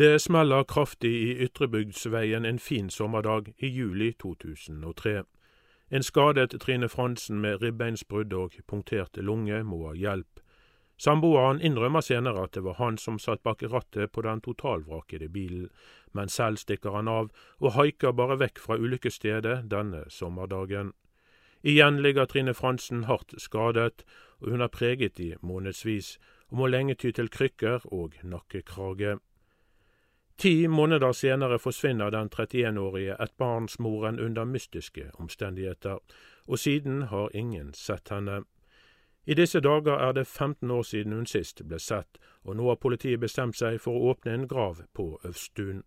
Det smeller kraftig i Ytrebygdsveien en fin sommerdag i juli 2003. En skadet Trine Fransen med ribbeinsbrudd og punktert lunge må ha hjelp. Samboeren innrømmer senere at det var han som satt bak rattet på den totalvrakede bilen, men selv stikker han av og haiker bare vekk fra ulykkesstedet denne sommerdagen. Igjen ligger Trine Fransen hardt skadet, og hun er preget i månedsvis, og må lenge ty til krykker og nakkekrage. Ti måneder senere forsvinner den 31-årige ettbarnsmoren under mystiske omstendigheter, og siden har ingen sett henne. I disse dager er det 15 år siden hun sist ble sett, og nå har politiet bestemt seg for å åpne en grav på Øvstun.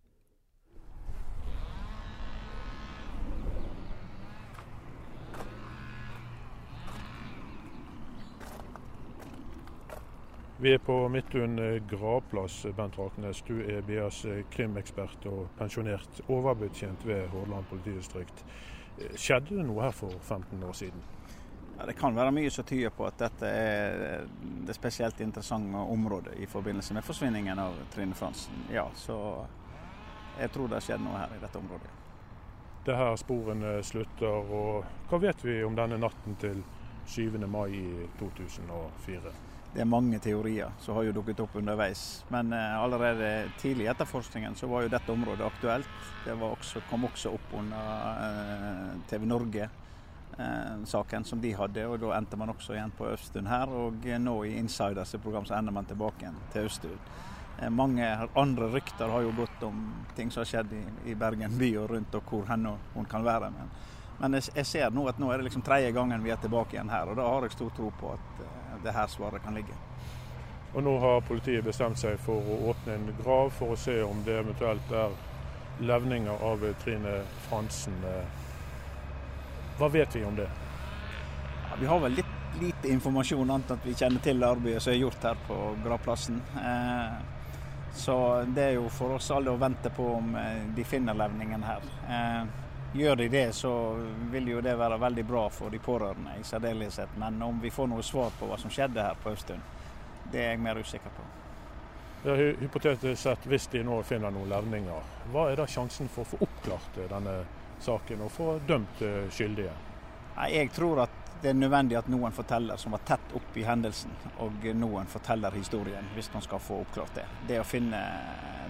Vi er på Midtun gravplass, Bent Raknes. Du er BAs krimekspert og pensjonert overbetjent ved Hordaland politidistrikt. Skjedde det noe her for 15 år siden? Ja, det kan være mye som tyder på at dette er det spesielt interessante området i forbindelse med forsvinningen av Trine Fransen. Ja, så jeg tror det har skjedd noe her i dette området. Det er her sporene slutter. og Hva vet vi om denne natten til 7. mai i 2004? Det er mange teorier som har jo dukket opp underveis. Men eh, allerede tidlig i etterforskningen så var jo dette området aktuelt. Det også, kom også opp under eh, TV Norge-saken eh, som de hadde. og Da endte man også igjen på Østun her. Og nå i Insiders program så ender man tilbake igjen til Østun. Eh, mange andre rykter har jo gått om ting som har skjedd i, i Bergen by og rundt, og hvor henne hun kan være. Men, men jeg, ser nå at nå er det liksom tredje gangen vi er tilbake igjen her, og da har jeg stor tro på at eh, det her svaret kan ligge. Og Nå har politiet bestemt seg for å åpne en grav for å se om det eventuelt er levninger av Trine Fransen. Hva vet vi om det? Ja, vi har vel litt lite informasjon, annet at vi kjenner til arbeidet som er gjort her på gravplassen. Eh, så det er jo for oss alle å vente på om eh, de finner levningen her. Eh, Gjør de det, så vil jo det være veldig bra for de pårørende i særdeleshet. Men om vi får noe svar på hva som skjedde her på Østund, det er jeg mer usikker på. Ja, hypotetisk sett, hvis de nå finner noen levninger, hva er da sjansen for å få oppklart denne saken og få dømt skyldige? Jeg tror at det er nødvendig at noen forteller som var tett opp i hendelsen, og noen forteller historien hvis man skal få oppklart det. Det å finne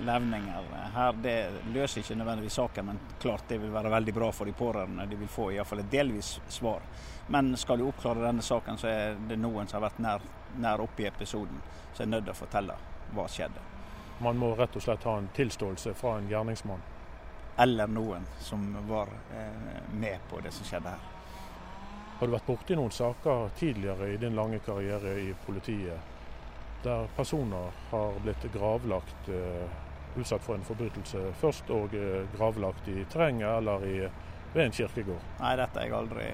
levninger her, det løser ikke nødvendigvis saken, men klart det vil være veldig bra for de pårørende. De vil få iallfall et delvis svar. Men skal du oppklare denne saken, så er det noen som har vært nær, nær oppe i episoden, som er nødt til å fortelle hva skjedde. Man må rett og slett ha en tilståelse fra en gjerningsmann? Eller noen som var eh, med på det som skjedde her. Har du vært borti noen saker tidligere i din lange karriere i politiet der personer har blitt gravlagt, uh, utsatt for en forbrytelse først, og uh, gravlagt i terrenget eller i, ved en kirkegård? Nei, dette har jeg aldri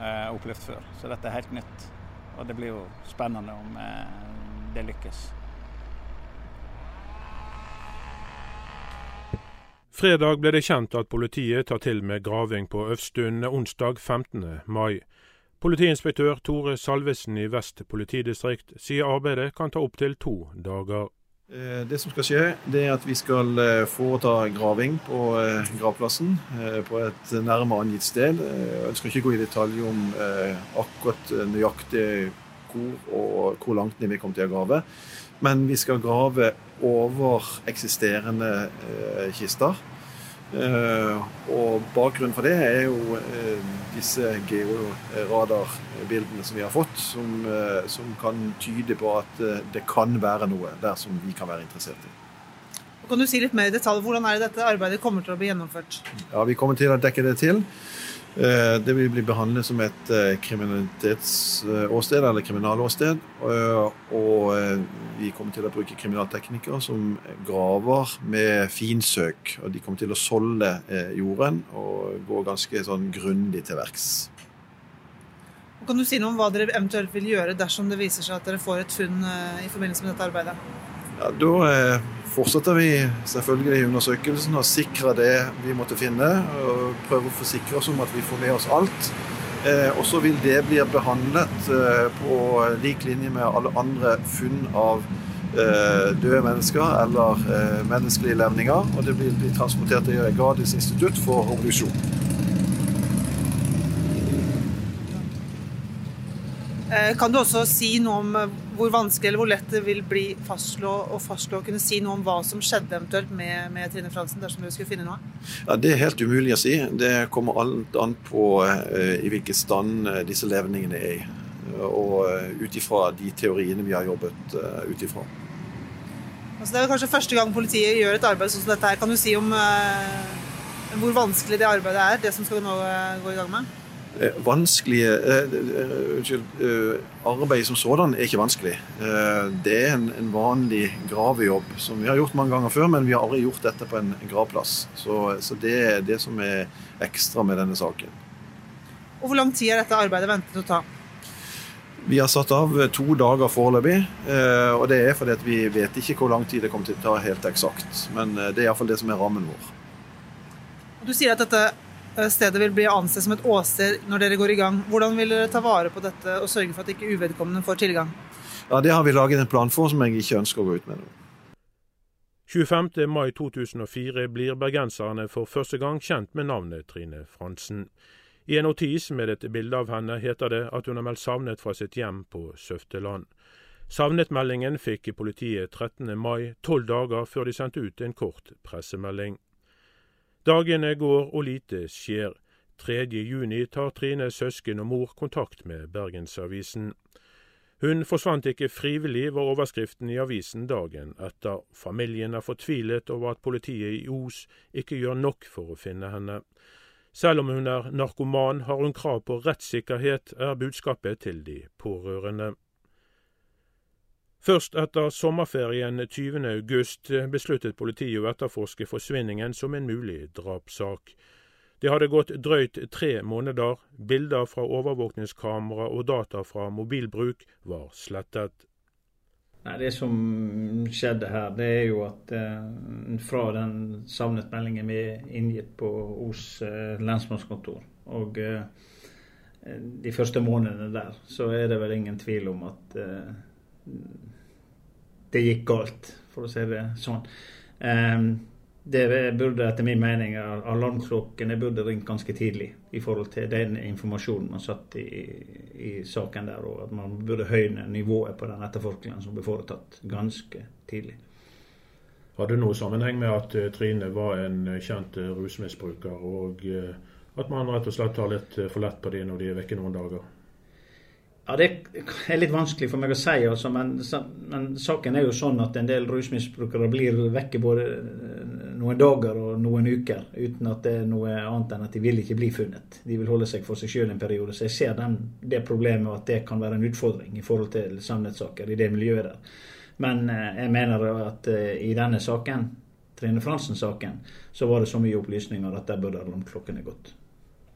uh, opplevd før, så dette er helt nytt. Og det blir jo spennende om det lykkes. Fredag ble det kjent at politiet tar til med graving på Øvstun onsdag 15. mai. Politiinspektør Tore Salvesen i Vest politidistrikt sier arbeidet kan ta opptil to dager. Eh, det som skal skje, det er at vi skal eh, foreta graving på eh, gravplassen på et nærmere angitt sted. Jeg ønsker ikke gå i detalj om akkurat nøyaktig hvor og hvor langt ned vi kommer til å grave. Men vi skal grave over eksisterende kister. Uh, og Bakgrunnen for det er jo uh, disse georadarbildene som vi har fått, som, som kan tyde på at det kan være noe der som vi kan være interessert i. Kan du si litt mer i detalj, Hvordan er det dette arbeidet kommer til å bli gjennomført? Ja, Vi kommer til å dekke det til. Eh, det vil bli behandlet som et eh, kriminalitetsåsted eller kriminalåsted. Eh, og vi kommer til å bruke kriminalteknikere som graver med finsøk. Og de kommer til å solde jorden og gå ganske sånn grundig til verks. Kan du si noe om hva dere eventuelt vil gjøre dersom det viser seg at dere får et funn i forbindelse med dette arbeidet? Ja, Da fortsetter vi selvfølgelig undersøkelsen og sikrer det vi måtte finne. og Prøver å forsikre oss om at vi får med oss alt. Eh, og så vil det bli behandlet eh, på lik linje med alle andre funn av døde mennesker eller menneskelige levninger. Og det blir transportert til Gradis institutt for obduksjon. Kan du også si noe om hvor vanskelig eller hvor lett det vil bli fastslå, å fastslå og kunne si noe om hva som skjedde eventuelt med, med Trine Fransen, dersom du skulle finne noe? Ja, Det er helt umulig å si. Det kommer alt an på uh, i hvilken stand disse levningene er i. Og ut ifra de teoriene vi har jobbet ut ifra. Altså, det er kanskje første gang politiet gjør et arbeid sånn som dette her. Kan du si om hvor vanskelig det arbeidet er, det som skal nå gå i gang med? Eh, vanskelige uh, Unnskyld. Uh, arbeid som sådan er ikke vanskelig. Det er en, en, vanlig gravejobb som vi har gjort mange ganger før, men vi har aldri gjort dette på en gravplass. Så, så det er det som er ekstra med denne saken. Og Hvor lang tid er dette arbeidet ventet å ta? Vi har satt av to dager foreløpig. Og det er fordi vi vet ikke hvor lang tid det kommer til å ta helt eksakt. Men det er iallfall det som er rammen vår. Du sier at dette Eh, stedet vil bli ansett som et åsted når dere går i gang. Hvordan vil dere ta vare på dette og sørge for at ikke uvedkommende får tilgang? Ja, Det har vi laget en plan for som jeg ikke ønsker å gå ut med nå. 25. mai 2004 blir bergenserne for første gang kjent med navnet Trine Fransen. I en notis med et bilde av henne heter det at hun er meldt savnet fra sitt hjem på Søfteland. Savnetmeldingen fikk politiet 13. mai, tolv dager før de sendte ut en kort pressemelding. Dagene går og lite skjer. 3. juni tar Trines søsken og mor kontakt med Bergensavisen. Hun forsvant ikke frivillig, var overskriften i avisen dagen etter. Familien er fortvilet over at politiet i Os ikke gjør nok for å finne henne. Selv om hun er narkoman, har hun krav på rettssikkerhet, er budskapet til de pårørende. Først etter sommerferien 20. august besluttet politiet å etterforske forsvinningen som en mulig drapssak. Det hadde gått drøyt tre måneder, bilder fra overvåkningskamera og data fra mobilbruk var slettet. Nei, Det som skjedde her, det er jo at eh, fra den savnet-meldingen vi inngitt på Os eh, lensmannskontor, og eh, de første månedene der, så er det vel ingen tvil om at eh, det gikk galt, for å si det sånn. Um, det burde etter min mening alarmklokkene burde ringt ganske tidlig i forhold til den informasjonen man satt i, i saken der, og at man burde høyne nivået på den etterforskningen som ble foretatt ganske tidlig. Har det noe sammenheng med at uh, Trine var en uh, kjent uh, rusmisbruker, og at man rett og slett tar litt for lett på dem når de er vekke noen dager? Ja, Det er litt vanskelig for meg å si, altså, men, men, saken er jo sånn at en del rusmisbrukere blir vekke både eh, noen dager og noen uker uten at det er noe annet enn at de vil ikke bli funnet. De vil holde seg for seg sjøl en periode. Så jeg ser den, det problemet at det kan være en utfordring i forhold til sannhetssaker i det miljøet der. Men eh, jeg mener at eh, i denne saken, Trine Fransen-saken, så var det så mye opplysninger at der burde alarmklokkene gått.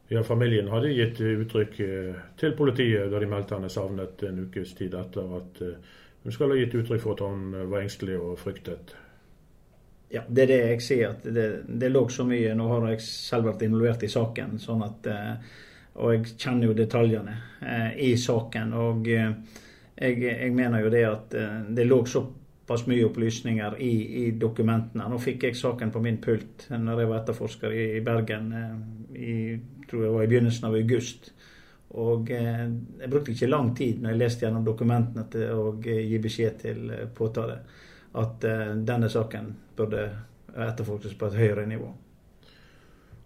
Ja, Familien hadde gitt uttrykk eh, til politiet da de meldte henne savnet en ukes tid etter at eh, hun skal ha gitt uttrykk for at hun eh, var engstelig og fryktet. Ja, det er det jeg sier. at Det, det lå så mye. Nå har jeg selv vært involvert i saken, sånn at, og jeg kjenner jo detaljene i saken. og jeg, jeg mener jo det at det lå såpass mye opplysninger i, i, dokumentene. Nå fikk jeg saken på min pult når jeg var etterforsker i, i Bergen i tror jeg var i begynnelsen av august. Og eh, jeg brukte ikke lang tid når jeg leste gjennom dokumentene til å eh, gi beskjed til eh, påtale at denne saken burde etterforskes på et høyere nivå.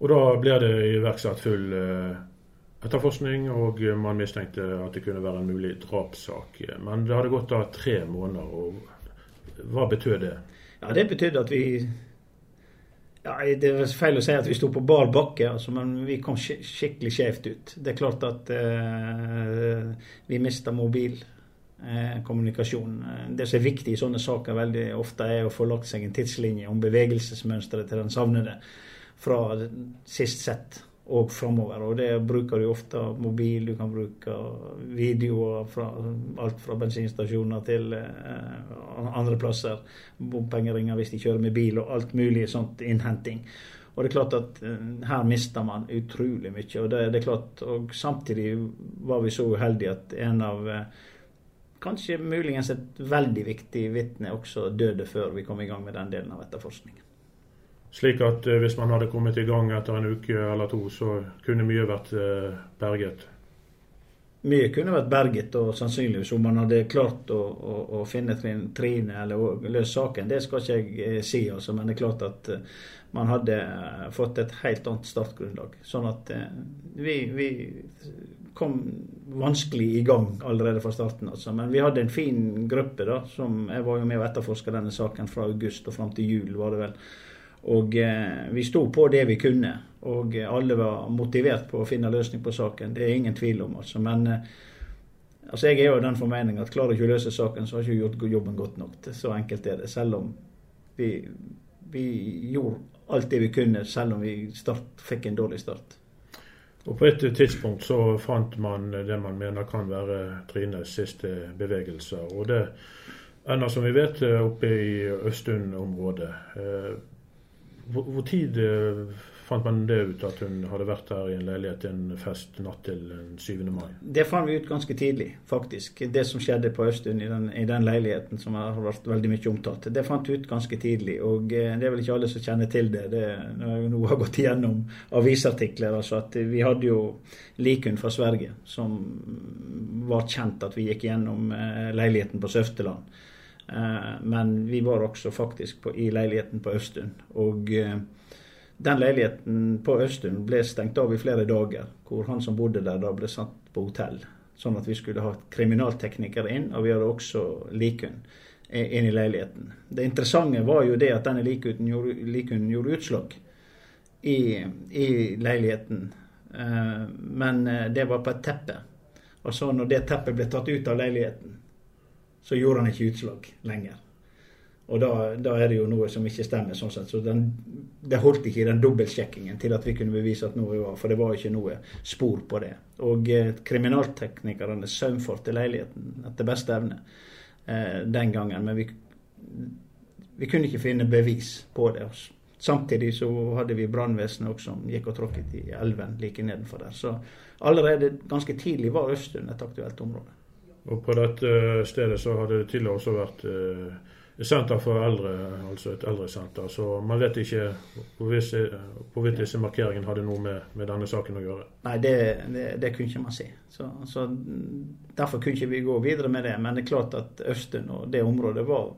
Og da ble det iverksatt full etterforskning, og man mistenkte at det kunne være en mulig drapssak. Men det hadde gått da tre måneder. og Hva betød det? Ja, Det betydde at vi ja, Det er feil å si at vi sto på bar bakke, altså, men vi kom skikkelig skjevt ut. Det er klart at eh, vi mista mobilkommunikasjon. Eh, det som er viktig i sånne saker veldig ofte, er å få lagt seg en tidslinje om bevegelsesmønsteret til den savnede fra sist sett og framover. Og det bruker du ofte mobil, du kan bruke videoer fra alt fra bensinstasjoner til eh, andre plasser. Bompengeringer hvis de kjører med bil og alt mulig sånt innhenting. Og det er klart at eh, her mister man utrolig mye. Og det, det, er klart, og samtidig var vi så uheldige at en av eh, kanskje muligens et veldig viktig vitne også døde før vi kom i gang med den delen av etterforskningen. Slik at eh, hvis man hadde kommet i gang etter en uke eller to, så kunne mye vært eh, berget? Mye kunne vært berget, og sannsynligvis om man hadde klart å, å, å finne Trine eller løse saken. Det skal ikke jeg eh, si, altså, men det er klart at man hadde fått et helt annet startgrunnlag. Sånn at vi, vi kom vanskelig i gang allerede fra starten. Altså. Men vi hadde en fin gruppe. da, som Jeg var jo med og etterforska denne saken fra august og fram til jul. var det vel. Og eh, vi sto på det vi kunne, og alle var motivert på å finne løsning på saken. Det er ingen tvil om, altså. Men eh, altså, jeg er jo den formening at klarer ikke å løse saken, så har ikke gjort jobben godt nok. Så enkelt er det. Selv om vi, vi gjorde alt det vi kunne, selv om vi start, fikk en dårlig start. Og På et tidspunkt så fant man det man mener kan være Trines siste bevegelser. Og det ender, som vi vet, oppe i Østund-området. Hvor, hvor tid eh, fant man det ut at hun hadde vært her i en leilighet i en fest natt til 7. mai? Det fant vi ut ganske tidlig, faktisk. Det som skjedde på Østund i den, i den leiligheten som har vært veldig mye omtalt. Det fant vi ut ganske tidlig. Og eh, det er vel ikke alle som kjenner til det. det når jeg nå har gått igjennom avisartikler. altså at Vi hadde jo Likund fra Sverige som var kjent at vi gikk gjennom eh, leiligheten på Søfteland. Eh, men vi var også faktisk på, i leiligheten på Østund. Og eh, den leiligheten på Østund ble stengt av i flere dager, hvor han som bodde der da ble satt på hotell. Sånn at vi skulle ha kriminalteknikere inn, og vi hadde også Likund inn i leiligheten. Det interessante var jo det at denne Likund gjorde, likun gjorde utslag i, i leiligheten. Eh, men det var på et teppe. Og så når det teppet ble tatt ut av leiligheten, så gjorde han ikke utslag lenger. Og da, da, er det jo noe som ikke stemmer. sånn sett. Så den, Det holdt ikke i den dobbeltsjekkingen til at vi kunne bevise at noe var, for det var ikke noe spor på det. Og eh, kriminalteknikerne saumfarte leiligheten etter beste evne eh, den gangen. Men vi, vi, kunne ikke finne bevis på det. Også. Samtidig så hadde vi brannvesenet også som gikk og tråkket i elven like nedenfor der. Så allerede ganske tidlig var Østund et aktuelt område. Og på dette stedet så hadde det tidligere også vært et senter for eldre, altså et eldresenter. Så man vet ikke hvorvidt disse markeringene hadde noe med, med, denne saken å gjøre. Nei, det, det, det kunne ikke man si. Så, så, Derfor kunne ikke vi gå videre med det. Men det er klart at Østen og det området var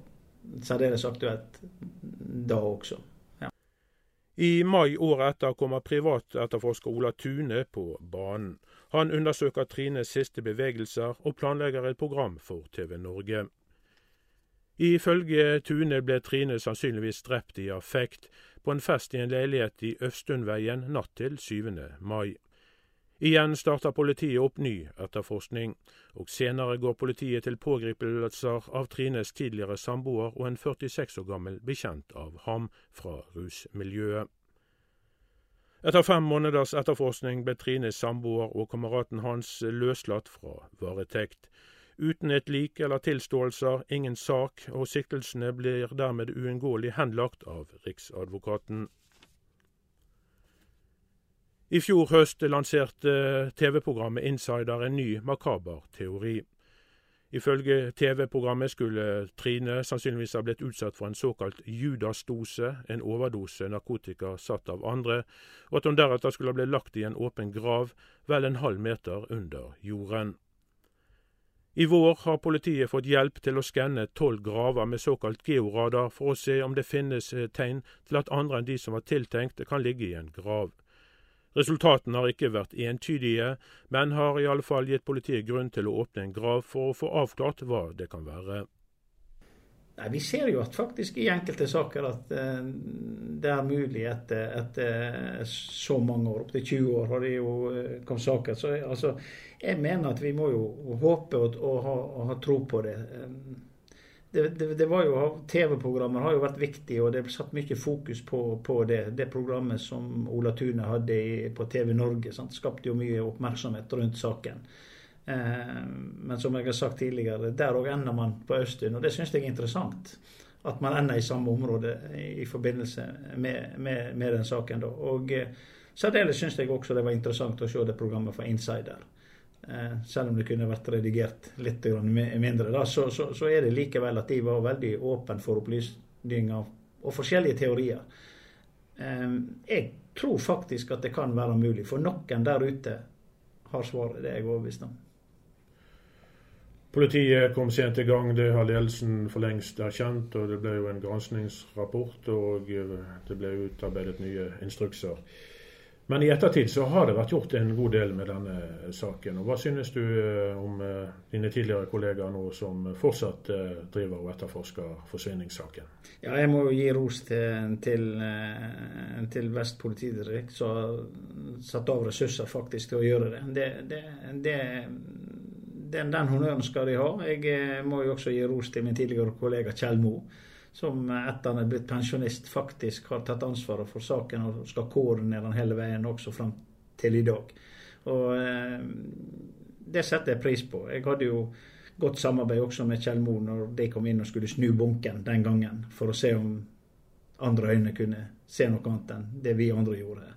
særdeles aktuelt da også. Ja. I mai året etter kommer privatetterforsker Ola Tune på banen. Han undersøker Trines siste bevegelser og planlegger et program for TV Norge. Ifølge Tune ble Trine sannsynligvis drept i affekt på en fest i en leilighet i Østundveien natt til 7. mai. Igjen starter politiet opp ny etterforskning, og senere går politiet til pågripelser av Trines tidligere samboer og en 46 år gammel bekjent av ham fra rusmiljøet. Etter fem måneders etterforskning ble Trines samboer og kameraten hans løslatt fra varetekt. Uten et lik eller tilståelser, ingen sak, og siktelsene blir dermed uunngåelig henlagt av Riksadvokaten. I fjor høst lanserte TV-programmet Insider en ny makaber teori. Ifølge TV-programmet skulle Trine sannsynligvis ha blitt utsatt for en såkalt Judas-dose, en overdose narkotika satt av andre, og at hun deretter skulle ha blitt lagt i en åpen grav vel en halv meter under jorden. I vår har politiet fått hjelp til å skanne tolv graver med såkalt georadar for å se om det finnes eh, tegn til at andre enn de som var tiltenkt, kan ligge i en grav. Resultatene har ikke vært entydige, men har i alle fall gitt politiet grunn til å åpne en grav for å få avklart hva det kan være. Nei, Vi ser jo at faktisk i enkelte saker at uh, det er mulig etter, etter så mange år, opptil 20 år har det jo uh, kommet saker. Så altså, jeg mener at vi må jo håpe og, og, ha, og ha, tro på det. Det, det, det, var jo, TV-programmer har jo vært viktig, og det ble satt mye fokus på, på det. Det programmet som Ola Tune hadde i, på TV Norge, sant? skapte jo mye oppmerksomhet rundt saken. Eh, men som jeg har sagt tidligere, der òg ender man på Østund, og det syns jeg er interessant. At man ender i samme område i forbindelse med, med, med den saken. Da. Og eh, særdeles syns jeg også det var interessant å se det programmet fra Insider selv om det kunne vært redigert litt mindre, da, så, så, så, er det likevel at de var veldig åpne for opplysninger og forskjellige teorier. Eh, jeg tror faktisk at det kan være mulig, for noen der ute har svaret. Det er jeg overbevist om. Politiet kom sent i gang, det har ledelsen for lengst erkjent. og Det ble jo en granskningsrapport, og det ble utarbeidet nye instrukser. Men i ettertid så har det vært gjort en god del med denne saken. og Hva synes du eh, om eh, dine tidligere kollegaer nå som fortsatt eh, driver og etterforsker forsvinningssaken? Ja, Jeg må jo gi ros til, til, til Vest politidistrikt, som har satt av ressurser faktisk til å gjøre det. det, det, det den, den honnøren skal de ha. Jeg må jo også gi ros til min tidligere kollega Kjell Moe som etter han er blitt pensjonist, faktisk har tatt ansvaret for saken og skal koordinere den hele veien også fram til i dag. Og eh, Det setter jeg pris på. Jeg hadde jo godt samarbeid også med Kjell Moe når de kom inn og skulle snu bunken den gangen, for å se om andre øyne kunne se noe annet enn det vi andre gjorde.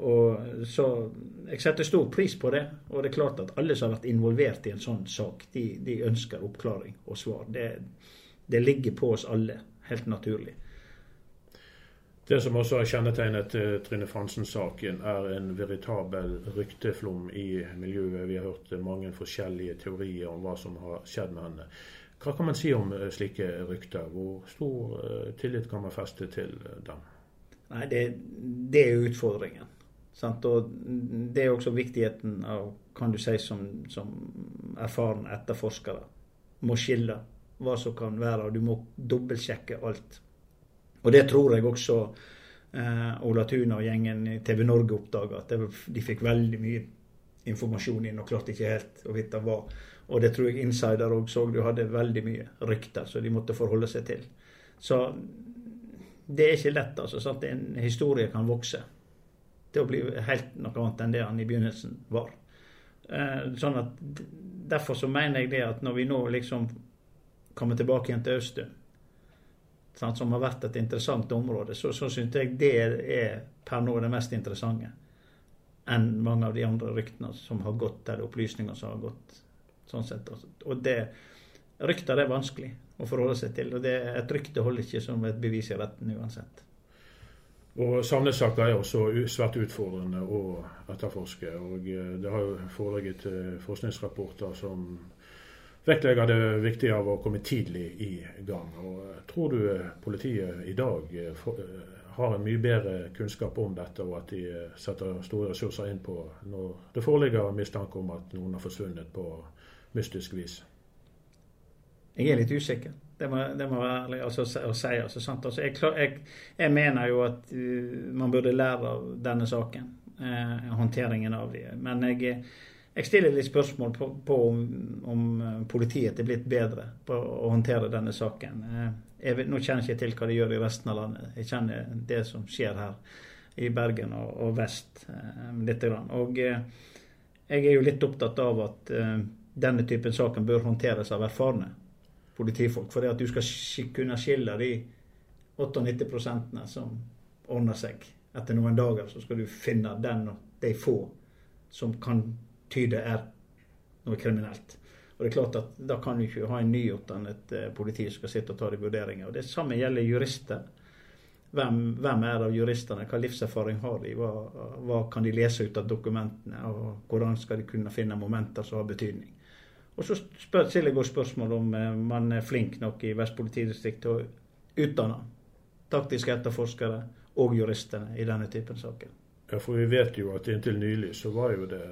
Og så Jeg setter stor pris på det. Og det er klart at alle som har vært involvert i en sånn sak, de, de ønsker oppklaring og svar. Det, det ligger på oss alle helt naturlig. Det som også har kjennetegnet uh, Trine Fransen-saken, er en veritabel rykteflom i miljøet. Vi har hørt mange forskjellige teorier om hva som har skjedd med henne. Hva kan man si om uh, slike rykter? Hvor stor uh, tillit kan man feste til dem? Nei, det, det er utfordringen. Sant? Og det er også viktigheten av, kan du si, som, som erfaren etterforskere, må skille hva som kan være, og du må dobbeltsjekke alt. Og det tror jeg også eh, Ola Tuna og gjengen i TV Norge oppdaga, at de fikk veldig mye informasjon inn og klarte ikke helt å vite hva. Og det tror jeg Insider òg så, du hadde veldig mye rykter som de måtte forholde seg til. Så det er ikke lett, altså. Sant? En historie kan vokse til å bli helt noe annet enn det han i begynnelsen var. Eh, sånn at Derfor så mener jeg det at når vi nå liksom komme tilbake igjen til Østø, som har vært et interessant område, så, så syns jeg det er per nå det mest interessante enn mange av de andre ryktene som har gått, eller opplysninger som har gått. sånn sett. Og det, Rykter er vanskelig å forholde seg til. og det, Et rykte holder ikke som et bevis i retten uansett. Og Savnessaker er også svært utfordrende å etterforske. og eh, Det har jo foreligget eh, forskningsrapporter som vektlegger det viktige av å komme tidlig i gang. Og eh, tror du eh, politiet i dag eh, har en mye bedre kunnskap om dette, og at de setter store ressurser inn på når det foreligger mistanke om at noen har forsvunnet på mystisk vis? Jeg er litt usikker. Det må, det må være ærlig altså, å si. Altså, altså, jeg, jeg, jeg, mener jo at uh, man burde lære av denne saken. Uh, håndteringen av det. Men jeg, jeg stiller litt spørsmål på, på om, om, eh, politiet er blitt bedre på å håndtere denne saken. Eh, jeg, nå kjenner jeg ikke til hva de gjør i resten av landet. Jeg kjenner det som skjer her i Bergen og, og vest eh, litt. Og jeg er jo litt opptatt av at denne typen saken bør håndteres av erfarne politifolk. For det at du skal kunne skille de 98% som ordner seg etter noen dager, så skal du finne den og de få som kan tyder er noe kriminelt. Og det er klart at Da kan du ikke ha en nyutdannet eh, politi som skal sitte og ta de vurderinger. Og Det samme gjelder jurister. Hvem, hvem, er av juristene? Hva livserfaring har de? Hva, hva, kan de lese ut av dokumentene? Og hvordan skal de kunne finne momenter som har betydning? Og Så spør, stiller jeg også spørsmål om eh, man er flink nok i Vest politidistrikt til å utdanne taktiske etterforskere og juristene i denne typen saker. Ja, for vi vet jo at inntil nylig så var jo det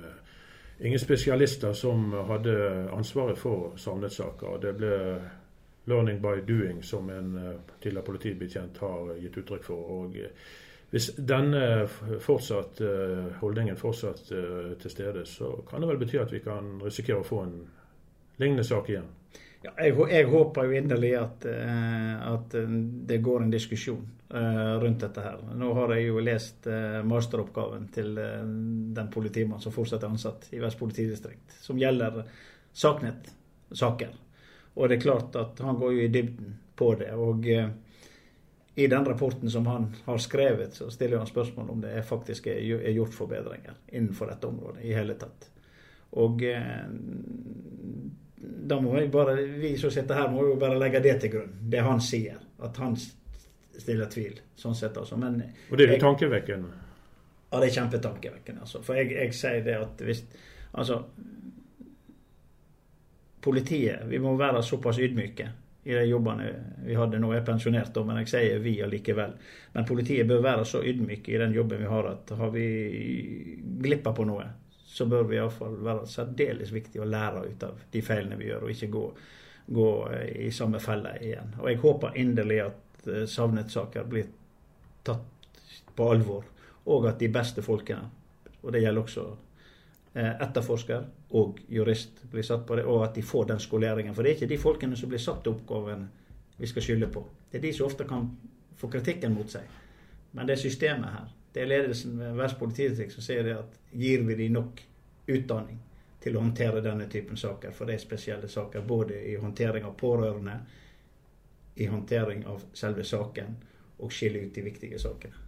ingen spesialister som hadde ansvaret for savnetsaker. Det ble 'learning by doing', som en eh, tidligere politibetjent har gitt uttrykk for. og eh, hvis denne fortsatt, eh, holdningen fortsatt til stede, så kan det vel bety at vi kan risikere å få en lignende sak igjen? Ja, jeg, jeg, håper jo inderlig at, at, det går en diskusjon Eh, rundt dette her. Nå har jeg jo lest eh, masteroppgaven til eh, den politimannen som fortsatt er ansatt i Vest politidistrikt, som gjelder Saknett-saker. Og det er klart at han går jo i dybden på det. og i den rapporten som han har skrevet, så stiller han spørsmål om det faktisk er gjort forbedringer innenfor dette området i hele tatt. Og eh, da må vi bare, vi som sitter her, må jo bare legge det til grunn. Det han sier. At han stiller tvil. Sånn sett, altså. Men, og det er jo tankevekkende? Ja, det er kjempetankevekkende. Altså. For jeg, jeg sier det at hvis Altså Politiet, vi må være såpass ydmyke i de jobbene vi hadde nå. Jeg er pensjonert, da, men jeg sier vi allikevel. Men politiet bør være så ydmyke i den jobben vi har, at har vi glippa på noe, så bør vi iallfall være særdeles viktig å lære ut av de feilene vi gjør, og ikke gå, gå i samme felle igjen. Og jeg håper inderlig at eh, savnet-saker blir tatt på alvor, og at de beste folkene, og det gjelder også Eh, etterforsker og jurist blir satt på det, og at de får den skoleringen. For det er ikke de folkene som blir satt til oppgaven vi skal skylde på. Det er de som ofte kan få kritikken mot seg. Men det er systemet her. Det er ledelsen ved Vest politidistrikt som sier at gir vi dem nok utdanning til å håndtere denne typen saker, for det er spesielle saker. Både i håndtering av pårørende, i håndtering av selve saken, og skille ut de viktige sakene.